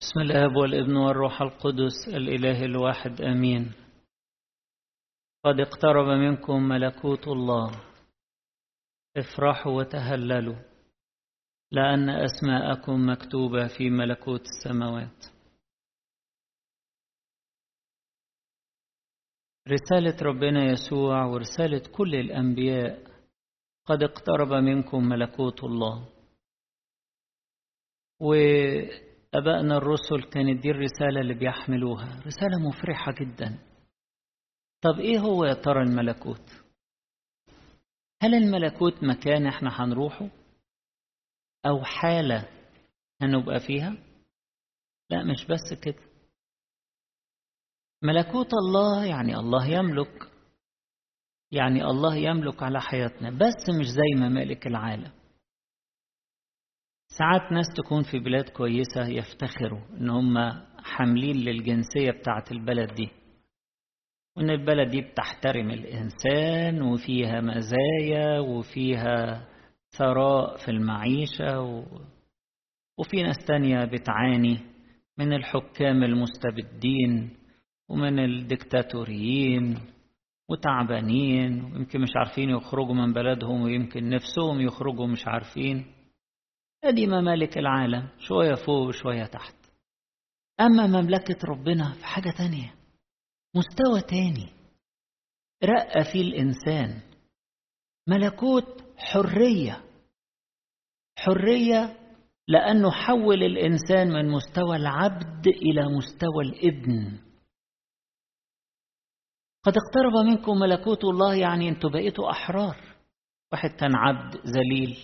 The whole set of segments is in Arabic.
بسم الآب والابن والروح القدس الإله الواحد آمين. قد اقترب منكم ملكوت الله. افرحوا وتهللوا. لأن أسماءكم مكتوبة في ملكوت السماوات. رسالة ربنا يسوع ورسالة كل الأنبياء قد اقترب منكم ملكوت الله. وأبائنا الرسل كانت دي الرسالة اللي بيحملوها. رسالة مفرحة جدا. طب إيه هو يا ترى الملكوت؟ هل الملكوت مكان إحنا هنروحه؟ أو حالة هنبقى فيها؟ لا مش بس كده. ملكوت الله يعني الله يملك. يعني الله يملك على حياتنا بس مش زي ممالك العالم. ساعات ناس تكون في بلاد كويسة يفتخروا إن هم حاملين للجنسية بتاعة البلد دي وإن البلد دي بتحترم الإنسان وفيها مزايا وفيها ثراء في المعيشة و... وفي ناس تانية بتعاني من الحكام المستبدين ومن الدكتاتوريين. وتعبانين ويمكن مش عارفين يخرجوا من بلدهم ويمكن نفسهم يخرجوا مش عارفين. ادي ممالك العالم شوية فوق وشوية تحت. أما مملكة ربنا في حاجة تانية مستوى تاني. رقى فيه الإنسان ملكوت حرية. حرية لأنه حول الإنسان من مستوى العبد إلى مستوى الإبن. قد اقترب منكم ملكوت الله يعني أنتوا بقيتوا أحرار. واحد كان عبد ذليل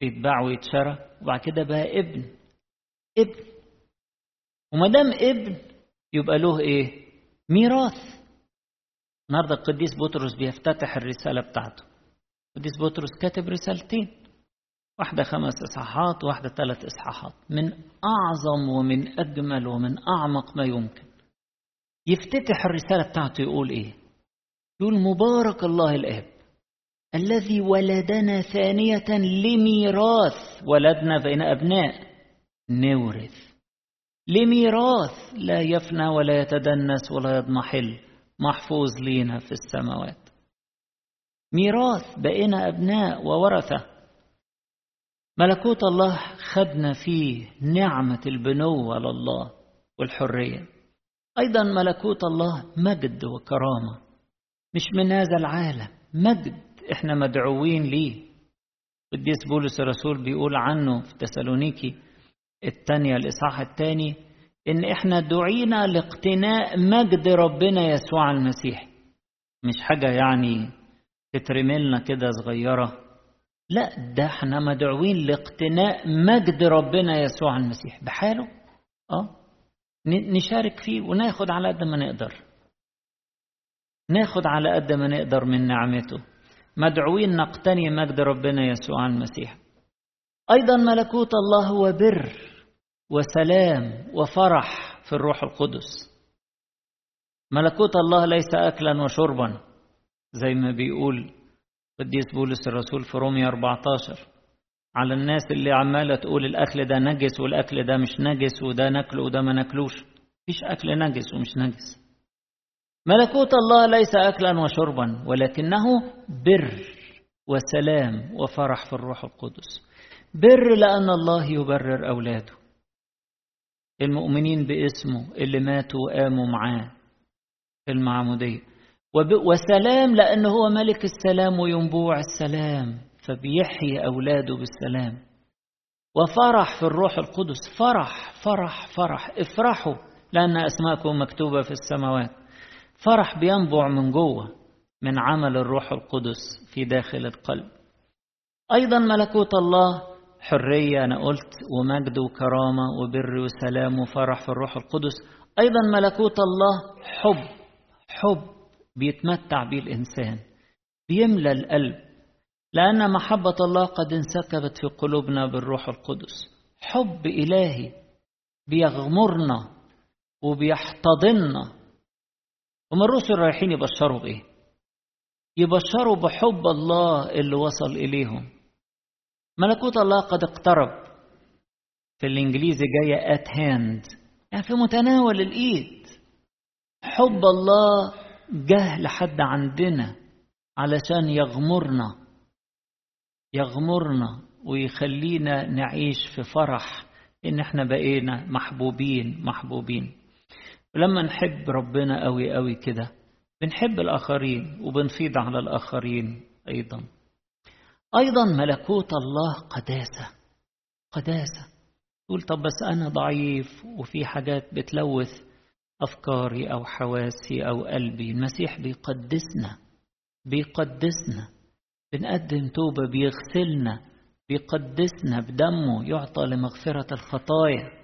بيتباع ويتشرى وبعد كده بقى ابن. ابن. وما دام ابن يبقى له إيه؟ ميراث. النهارده القديس بطرس بيفتتح الرسالة بتاعته. القديس بطرس كاتب رسالتين. واحدة خمس إصحاحات واحدة ثلاث إصحاحات. من أعظم ومن أجمل ومن أعمق ما يمكن. يفتتح الرسالة بتاعته يقول إيه؟ يقول مبارك الله الآب. الذي ولدنا ثانية لميراث. ولدنا بين أبناء. نورث. لميراث. لا يفنى ولا يتدنس ولا يضمحل. محفوظ لينا في السماوات. ميراث بقينا أبناء وورثة. ملكوت الله خدنا فيه نعمة البنوة لله والحرية. أيضا ملكوت الله مجد وكرامة. مش من هذا العالم. مجد إحنا مدعوين ليه. قديس بولس الرسول بيقول عنه في تسالونيكي الثانية الإصحاح الثاني إن إحنا دعينا لاقتناء مجد ربنا يسوع المسيح. مش حاجة يعني تترملنا كده صغيرة. لا ده إحنا مدعوين لاقتناء مجد ربنا يسوع المسيح. بحاله. آه نشارك فيه وناخد على قد ما نقدر. ناخد على قد ما نقدر من نعمته. مدعوين نقتني مجد ربنا يسوع المسيح. أيضا ملكوت الله هو بر وسلام وفرح في الروح القدس. ملكوت الله ليس اكلا وشربا زي ما بيقول قديس بولس الرسول في رومية 14 على الناس اللي عمالة تقول الأكل ده نجس والأكل ده مش نجس وده ناكله وده ما ناكلوش. مفيش أكل نجس ومش نجس. ملكوت الله ليس أكلا وشربا ولكنه بر وسلام وفرح في الروح القدس. بر لأن الله يبرر أولاده. المؤمنين باسمه اللي ماتوا وقاموا معاه في المعمودية. وسلام لأنه هو ملك السلام وينبوع السلام فبيحيي أولاده بالسلام. وفرح في الروح القدس. فرح فرح فرح. افرحوا لأن أسماءكم مكتوبة في السماوات. فرح بينبع من جوه من عمل الروح القدس في داخل القلب. أيضا ملكوت الله حرية أنا قلت ومجد وكرامة وبر وسلام وفرح في الروح القدس. أيضا ملكوت الله حب حب بيتمتع به الإنسان بيملى القلب لأن محبة الله قد انسكبت في قلوبنا بالروح القدس. حب إلهي بيغمرنا وبيحتضننا. هم الرسل رايحين يبشروا بإيه؟ يبشروا بحب الله اللي وصل إليهم. ملكوت الله قد اقترب. في الإنجليزي جاية at hand. يعني في متناول الإيد. حب الله جه لحد عندنا علشان يغمرنا. يغمرنا ويخلينا نعيش في فرح إن إحنا بقينا محبوبين محبوبين. ولما نحب ربنا قوي قوي كده بنحب الآخرين وبنفيض على الآخرين أيضا. أيضا ملكوت الله قداسة قداسة. تقول طب بس أنا ضعيف وفي حاجات بتلوث أفكاري أو حواسي أو قلبي. المسيح بيقدسنا بيقدسنا. بنقدم توبة بيغسلنا بيقدسنا بدمه يعطى لمغفرة الخطايا.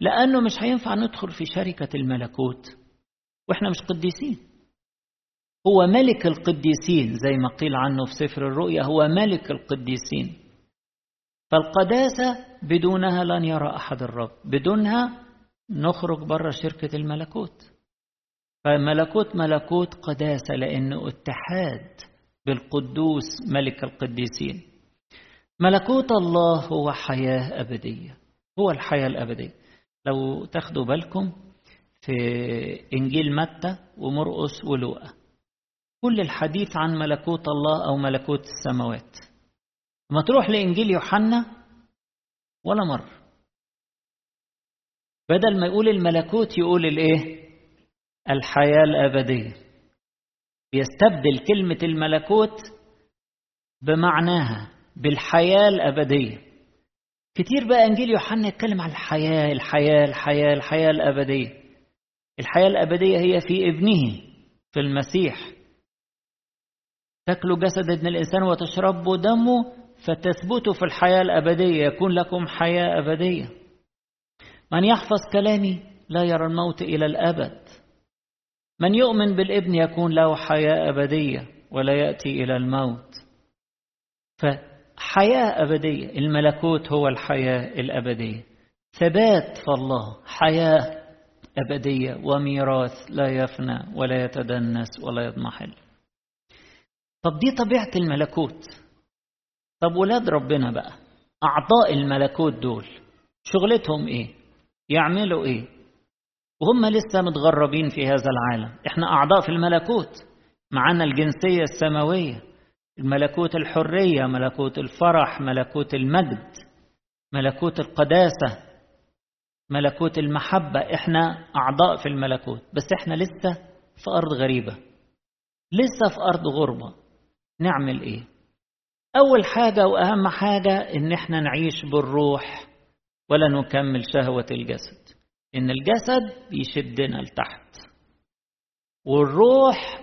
لأنه مش هينفع ندخل في شركة الملكوت. وإحنا مش قديسين. هو ملك القديسين زي ما قيل عنه في سفر الرؤيا هو ملك القديسين. فالقداسة بدونها لن يرى أحد الرب. بدونها نخرج بره شركة الملكوت. فملكوت ملكوت قداسة لأنه اتحاد بالقدوس ملك القديسين. ملكوت الله هو حياة أبدية. هو الحياة الأبدية. لو تاخدوا بالكم في إنجيل متى ومرقس ولوقا كل الحديث عن ملكوت الله أو ملكوت السماوات. ما تروح لإنجيل يوحنا ولا مرة. بدل ما يقول الملكوت يقول الإيه؟ الحياة الأبدية. بيستبدل كلمة الملكوت بمعناها بالحياة الأبدية. كتير بقى إنجيل يوحنا يتكلم عن الحياة الحياة الحياة الحياة الأبدية. الحياة الأبدية هي في ابنه في المسيح. تاكلوا جسد ابن الإنسان وتشربوا دمه فتثبتوا في الحياة الأبدية يكون لكم حياة أبدية. من يحفظ كلامي لا يرى الموت إلى الأبد. من يؤمن بالابن يكون له حياة أبدية ولا يأتي إلى الموت. فحياة أبدية. الملكوت هو الحياة الأبدية. ثبات في الله. حياة أبدية. وميراث لا يفنى ولا يتدنس ولا يضمحل. طب دي طبيعة الملكوت. طب ولاد ربنا بقى؟ أعضاء الملكوت دول شغلتهم إيه؟ يعملوا إيه؟ وهم لسه متغربين في هذا العالم. إحنا أعضاء في الملكوت. معانا الجنسية السماوية. الملكوت الحرية ملكوت الفرح ملكوت المجد ملكوت القداسة ملكوت المحبة. إحنا أعضاء في الملكوت بس إحنا لسه في أرض غريبة لسه في أرض غربة. نعمل إيه؟ أول حاجة وأهم حاجة إن إحنا نعيش بالروح ولا نكمل شهوة الجسد. إن الجسد بيشدنا لتحت والروح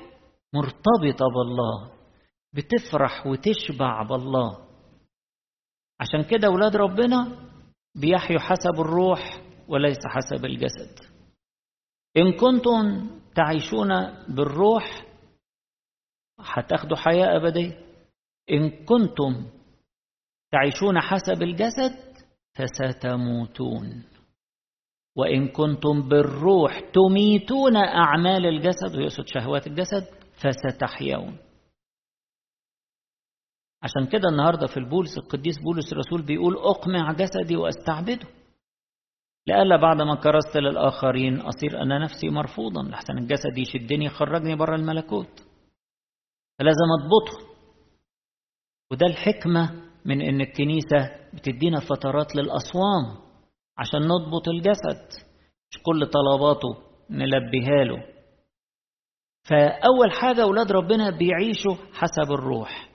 مرتبطة بالله. بتفرح وتشبع بالله. عشان كده أولاد ربنا بيحيوا حسب الروح وليس حسب الجسد. إن كنتم تعيشون بالروح هتاخدوا حياة أبدية. إن كنتم تعيشون حسب الجسد فستموتون. وإن كنتم بالروح تميتون أعمال الجسد ويقصد شهوات الجسد فستحيون. عشان كده النهارده في البولس القديس بولس الرسول بيقول أقمع جسدي وأستعبده. لألا بعد ما كرست للآخرين أصير أنا نفسي مرفوضا لحسن الجسد يشدني يخرجني بره الملكوت. فلازم أضبطه. وده الحكمة من إن الكنيسة بتدينا فترات للأصوام عشان نضبط الجسد. مش كل طلباته نلبيها له. فأول حاجة أولاد ربنا بيعيشوا حسب الروح.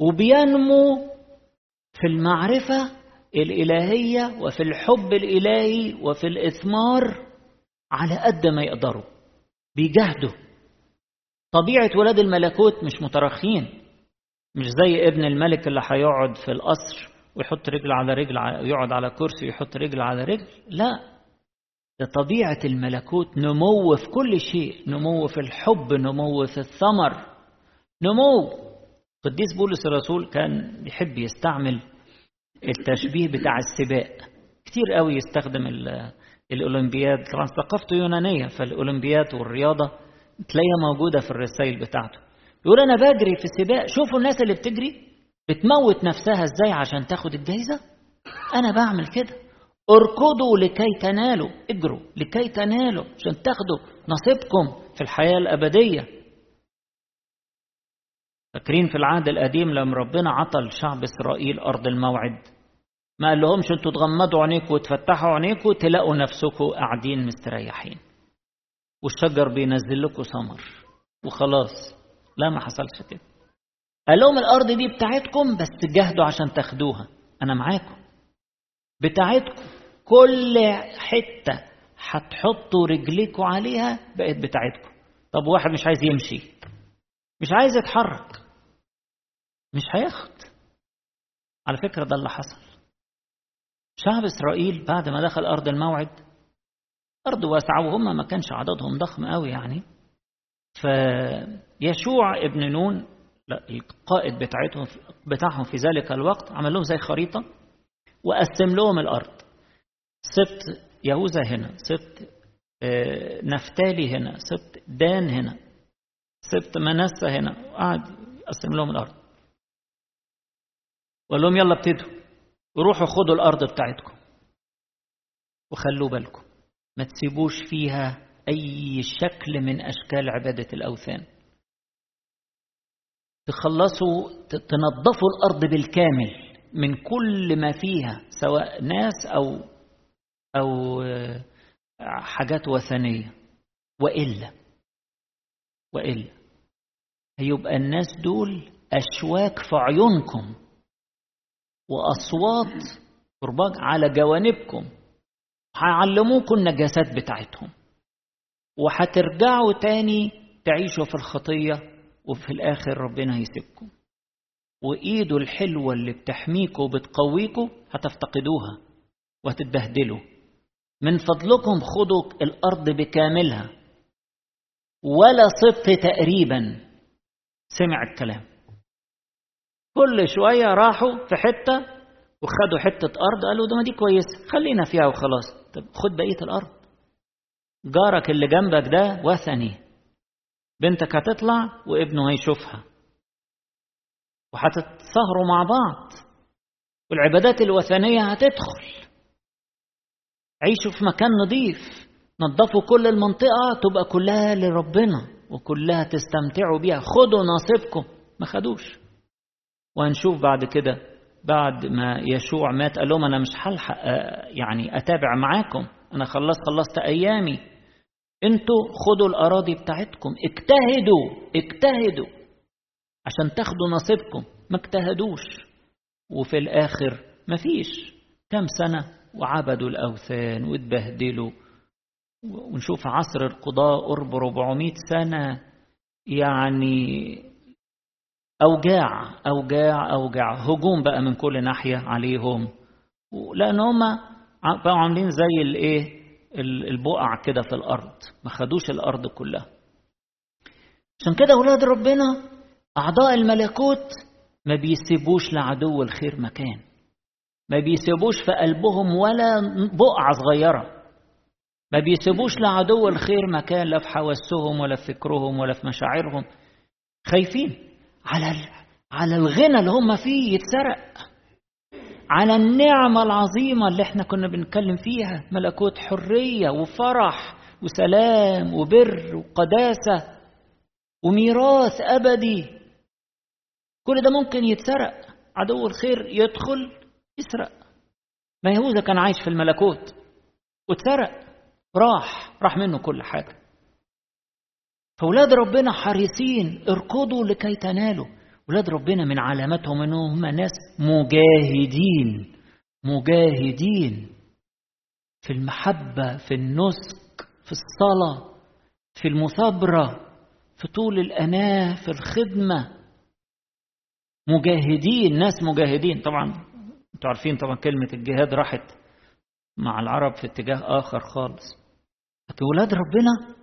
وبينمو في المعرفة الإلهية وفي الحب الإلهي وفي الإثمار على قد ما يقدروا بيجاهدوا. طبيعة ولاد الملكوت مش مترخين مش زي ابن الملك اللي هيقعد في القصر ويحط رجل على رجل يقعد على كرسي ويحط رجل على رجل لا. ده طبيعة الملكوت نمو في كل شيء نمو في الحب نمو في الثمر نمو. قديس بولس الرسول كان بيحب يستعمل التشبيه بتاع السباق. كتير قوي يستخدم الأولمبياد. طبعا ثقافته يونانية فالأولمبياد والرياضة تلاقيها موجودة في الرسائل بتاعته. يقول أنا بجري في السباق. شوفوا الناس اللي بتجري بتموت نفسها إزاي عشان تاخد الجايزة؟ أنا بعمل كده. اركضوا لكي تنالوا. اجروا لكي تنالوا عشان تاخدوا نصيبكم في الحياة الأبدية. فاكرين في العهد القديم لما ربنا عطى لشعب إسرائيل أرض الموعد؟ ما قال لهمش أنتوا تغمضوا عينيكم وتفتحوا عينيكم تلاقوا نفسكم قاعدين مستريحين. والشجر بينزل لكم ثمر وخلاص لا ما حصلش كده. قال لهم الأرض دي بتاعتكم بس جهدوا عشان تاخدوها. أنا معاكم. بتاعتكم. كل حتة هتحطوا رجليكم عليها بقت بتاعتكم. طب واحد مش عايز يمشي. مش عايز يتحرك. مش هياخد. على فكرة ده اللي حصل. شعب إسرائيل بعد ما دخل أرض الموعد أرض واسعة وهم ما كانش عددهم ضخم قوي يعني فيشوع ابن نون القائد بتاعتهم بتاعهم في ذلك الوقت عمل لهم زي خريطة وقسم لهم الأرض. سبت يهوذا هنا سبت نفتالي هنا سبت دان هنا سبت منسى هنا وقعد يقسم لهم الأرض. وقال لهم يلا ابتدوا. روحوا خدوا الأرض بتاعتكم وخلوا بالكم. ما تسيبوش فيها أي شكل من أشكال عبادة الأوثان. تخلصوا تنظفوا الأرض بالكامل من كل ما فيها سواء ناس أو أو حاجات وثنية. وإلا وإلا هيبقى الناس دول أشواك في عيونكم. وأصوات كرباج على جوانبكم. هيعلموكم النجاسات بتاعتهم. وهترجعوا تاني تعيشوا في الخطية وفي الآخر ربنا هيسيبكم. وإيده الحلوة اللي بتحميكوا وبتقويكوا هتفتقدوها وهتتبهدلوا. من فضلكم خدوا الأرض بكاملها. ولا صبت تقريبا. سمع الكلام. كل شوية راحوا في حتة وخدوا حتة أرض قالوا ده ما دي كويسة خلينا فيها وخلاص. طب خد بقية الأرض. جارك اللي جنبك ده وثني. بنتك هتطلع وابنه هيشوفها. وهتتسهروا مع بعض. والعبادات الوثنية هتدخل. عيشوا في مكان نظيف نظفوا كل المنطقة تبقى كلها لربنا وكلها تستمتعوا بيها. خدوا نصيبكم. ما خدوش. وهنشوف بعد كده بعد ما يشوع مات قال لهم أنا مش هلحق يعني أتابع معاكم. أنا خلصت خلصت أيامي. أنتوا خدوا الأراضي بتاعتكم. اجتهدوا اجتهدوا. عشان تاخدوا نصيبكم. ما اجتهدوش. وفي الآخر مفيش كم سنة؟ وعبدوا الأوثان واتبهدلوا. ونشوف عصر القضاء قرب 400 سنة. يعني أوجاع أوجاع أوجاع. هجوم بقى من كل ناحية عليهم. لأن هم بقوا عاملين زي الإيه البقع كده في الأرض. ما خدوش الأرض كلها. عشان كده أولاد ربنا أعضاء الملكوت ما بيسيبوش لعدو الخير مكان. ما بيسيبوش في قلبهم ولا بقعة صغيرة. ما بيسيبوش لعدو الخير مكان لا في حواسهم ولا في فكرهم ولا في مشاعرهم. خايفين. على على الغنى اللي هم فيه يتسرق. على النعمة العظيمة اللي إحنا كنا بنتكلم فيها. ملكوت حرية وفرح وسلام وبر وقداسة وميراث أبدي. كل ده ممكن يتسرق. عدو الخير يدخل يسرق. ما يهوذا كان عايش في الملكوت واتسرق. راح راح منه كل حاجة. فولاد ربنا حريصين اركضوا لكي تنالوا. ولاد ربنا من علاماتهم إنهم هم ناس مجاهدين مجاهدين في المحبة في النسك في الصلاة في المثابرة في طول الأناة في الخدمة. مجاهدين ناس مجاهدين. طبعا أنتوا عارفين طبعا كلمة الجهاد راحت مع العرب في اتجاه آخر خالص. لكن ولاد ربنا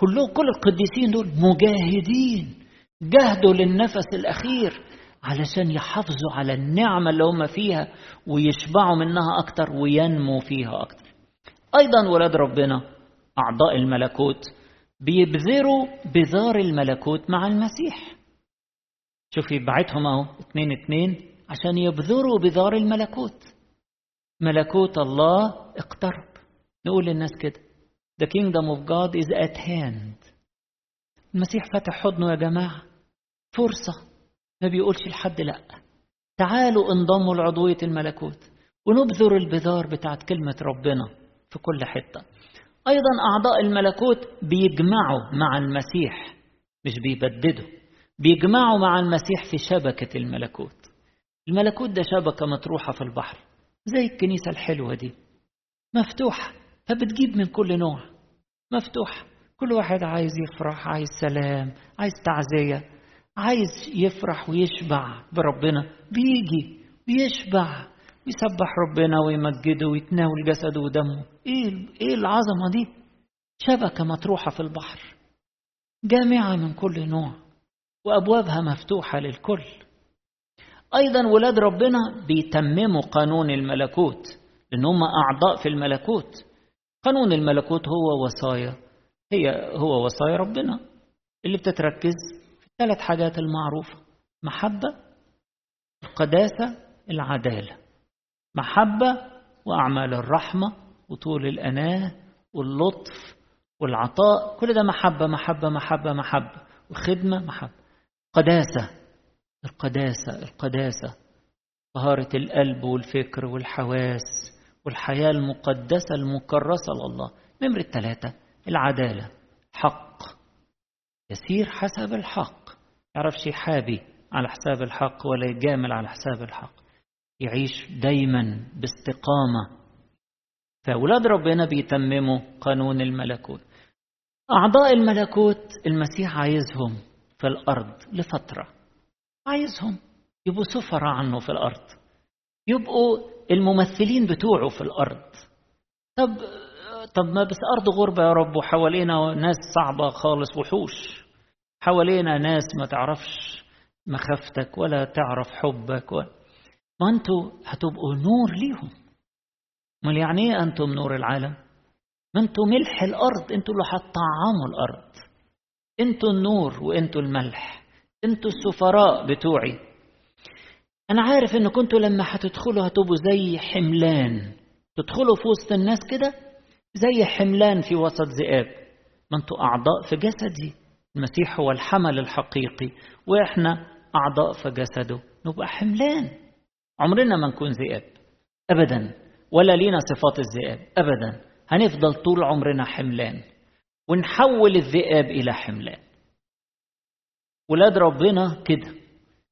كلهم كل القديسين دول مجاهدين. جهدوا للنفس الأخير علشان يحافظوا على النعمة اللي هم فيها ويشبعوا منها أكتر وينموا فيها أكتر. أيضا ولاد ربنا أعضاء الملكوت بيبذروا بذار الملكوت مع المسيح. شوف يبعتهم أهو اتنين اتنين عشان يبذروا بذار الملكوت. ملكوت الله اقترب. نقول للناس كده The kingdom of God is at hand. المسيح فتح حضنه يا جماعة. فرصة. ما بيقولش لحد لأ. تعالوا انضموا لعضوية الملكوت. ونبذر البذار بتاعت كلمة ربنا في كل حتة. أيضا أعضاء الملكوت بيجمعوا مع المسيح مش بيبددوا. بيجمعوا مع المسيح في شبكة الملكوت. الملكوت ده شبكة مطروحة في البحر زي الكنيسة الحلوة دي. مفتوحة. فبتجيب من كل نوع. مفتوحة كل واحد عايز يفرح عايز سلام عايز تعزية عايز يفرح ويشبع بربنا. بيجي بيشبع ويسبح ربنا ويمجده ويتناول جسده ودمه. إيه إيه العظمة دي؟ شبكة مطروحة في البحر. جامعة من كل نوع. وأبوابها مفتوحة للكل. أيضا ولاد ربنا بيتمموا قانون الملكوت لأن هم أعضاء في الملكوت. قانون الملكوت هو وصايا. هي هو وصايا ربنا. اللي بتتركز في الثلاث حاجات المعروفة. محبة القداسة العدالة. محبة وأعمال الرحمة وطول الأناة واللطف والعطاء. كل ده محبة محبة محبة محبة. وخدمة محبة. قداسة القداسة القداسة. طهارة القلب والفكر والحواس. والحياة المقدسة المكرسة لله. نمرة ثلاثة العدالة حق. يسير حسب الحق. يعرفش يحابي على حساب الحق ولا يجامل على حساب الحق. يعيش دايما باستقامة. فأولاد ربنا بيتمموا قانون الملكوت. أعضاء الملكوت المسيح عايزهم في الأرض لفترة. عايزهم. يبقوا سفراء عنه في الأرض. يبقوا الممثلين بتوعه في الأرض. طب طب ما بس أرض غربة يا رب وحوالينا ناس صعبة خالص وحوش. حوالينا ناس ما تعرفش مخافتك ولا تعرف حبك ولا ما أنتوا هتبقوا نور ليهم. امال يعني إيه أنتم نور العالم؟ ما أنتوا ملح الأرض أنتوا اللي هتطعموا الأرض. أنتوا النور وانتوا الملح. أنتوا السفراء بتوعي. أنا عارف إن كنتوا لما هتدخلوا هتبقوا زي حملان. تدخلوا في وسط الناس كده زي حملان في وسط ذئاب. ما أنتوا أعضاء في جسدي. المسيح هو الحمل الحقيقي وإحنا أعضاء في جسده. نبقى حملان. عمرنا ما نكون ذئاب. ابدا. ولا لينا صفات الذئاب. ابدا. هنفضل طول عمرنا حملان. ونحول الذئاب إلى حملان. ولاد ربنا كده.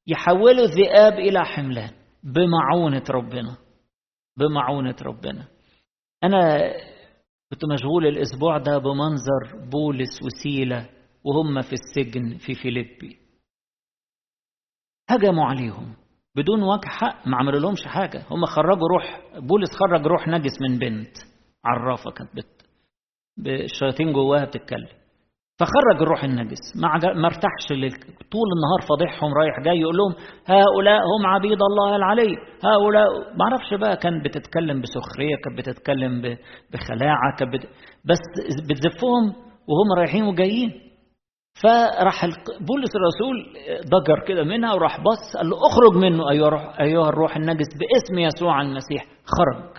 يحولوا الذئاب إلى حملان بمعونة ربنا. بمعونة ربنا. أنا كنت مشغول الأسبوع ده بمنظر بولس وسيلة وهم في السجن في فيليبي. هجموا عليهم بدون وجه حق ما عملوا لهمش حاجة. هم خرجوا روح بولس خرج روح نجس من بنت عرافة كانت بت بالشياطين جواها بتتكلم. فخرج الروح النجس. ما ارتاحش طول النهار فاضحهم رايح جاي يقول لهم هؤلاء هم عبيد الله العلي. هؤلاء ما أعرفش بقى كان بتتكلم بسخرية كانت بتتكلم بخلاعة كانت. بس بتزفهم وهم رايحين وجايين. فراح بولس الرسول ضجر كده منها وراح بص قال له اخرج منه أيها أيها الروح النجس باسم يسوع المسيح. خرج.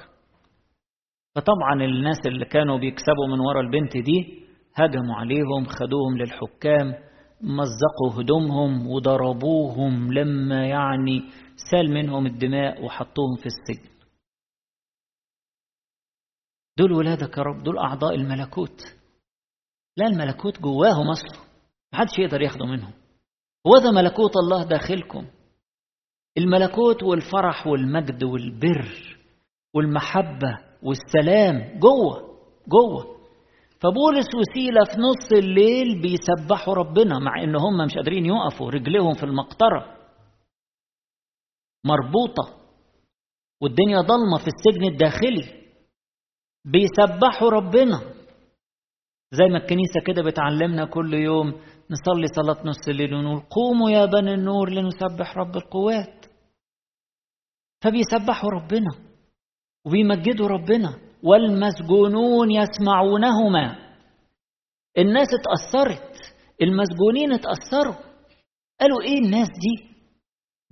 فطبعا الناس اللي كانوا بيكسبوا من ورا البنت دي هجموا عليهم خدوهم للحكام مزقوا هدومهم وضربوهم لما يعني سال منهم الدماء وحطوهم في السجن. دول ولادك يا رب دول أعضاء الملكوت. لا الملكوت جواهم أصله محدش يقدر ياخده منهم. وذا ملكوت الله داخلكم. الملكوت والفرح والمجد والبر والمحبة والسلام جوه جوه. فبولس وسيلة في نص الليل بيسبحوا ربنا مع إن هم مش قادرين يقفوا رجليهم في المقطرة. مربوطة. والدنيا ضلمة في السجن الداخلي. بيسبحوا ربنا. زي ما الكنيسة كده بتعلمنا كل يوم نصلي صلاة نص الليل ونقول قوموا يا بني النور لنسبح رب القوات. فبيسبحوا ربنا. وبيمجدوا ربنا. والمسجونون يسمعونهما. الناس اتأثرت المسجونين اتأثروا. قالوا إيه الناس دي؟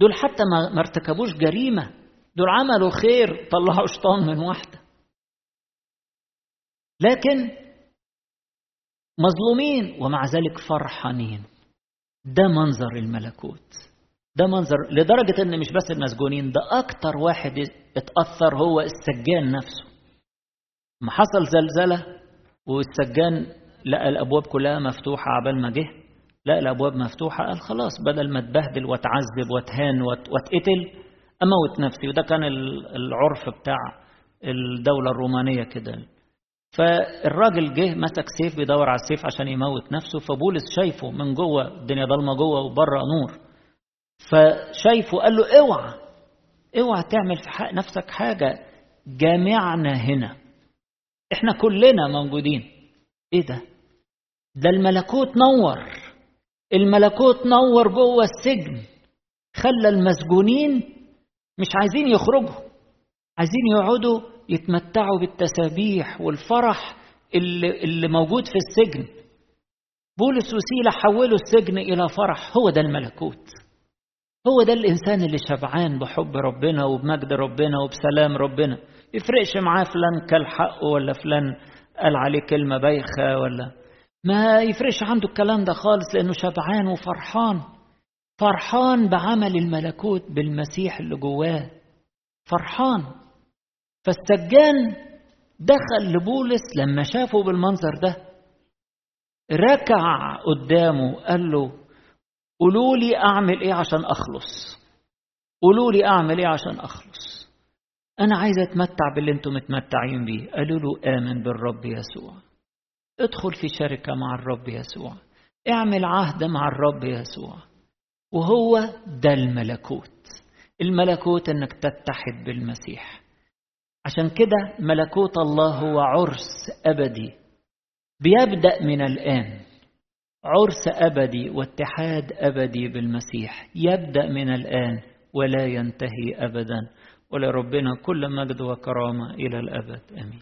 دول حتى ما ارتكبوش جريمة دول عملوا خير طلعوا شيطان من واحدة. لكن مظلومين ومع ذلك فرحانين. ده منظر الملكوت. ده منظر لدرجة إن مش بس المسجونين ده أكتر واحد اتأثر هو السجان نفسه. ما حصل زلزلة والسجان لقى الأبواب كلها مفتوحة عبال ما جه لقى الأبواب مفتوحة قال خلاص بدل ما اتبهدل واتعذب واتهان واتقتل أموت نفسي. وده كان العرف بتاع الدولة الرومانية كده. فالراجل جه مسك سيف بيدور على السيف عشان يموت نفسه. فبولس شايفه من جوه الدنيا ضلمة جوه وبره نور. فشايفه قال له اوعى اوعى تعمل في حق نفسك حاجة. جامعنا هنا. إحنا كلنا موجودين. إيه ده؟ ده الملكوت نور. الملكوت نور جوه السجن. خلى المسجونين مش عايزين يخرجوا. عايزين يقعدوا يتمتعوا بالتسابيح والفرح اللي, اللي موجود في السجن. بولس وسيلة حولوا السجن إلى فرح. هو ده الملكوت. هو ده الإنسان اللي شبعان بحب ربنا وبمجد ربنا وبسلام ربنا. يفرقش معاه فلان كل حقه ولا فلان قال عليه كلمة بايخة ولا. ما يفرقش عنده الكلام ده خالص لأنه شبعان وفرحان. فرحان بعمل الملكوت بالمسيح اللي جواه. فرحان. فالسجان دخل لبولس لما شافه بالمنظر ده. ركع قدامه قال له قولوا لي أعمل إيه عشان أخلص؟ قولوا لي أعمل إيه عشان أخلص؟ أنا عايز أتمتع باللي أنتم متمتعين بيه. قالوا له آمن بالرب يسوع. ادخل في شركة مع الرب يسوع. اعمل عهد مع الرب يسوع. وهو ده الملكوت. الملكوت إنك تتحد بالمسيح. عشان كده ملكوت الله هو عرس أبدي. بيبدأ من الآن. عرس أبدي واتحاد أبدي بالمسيح. يبدأ من الآن ولا ينتهي ابدا. ولربنا كل مجد وكرامة إلى الأبد. آمين.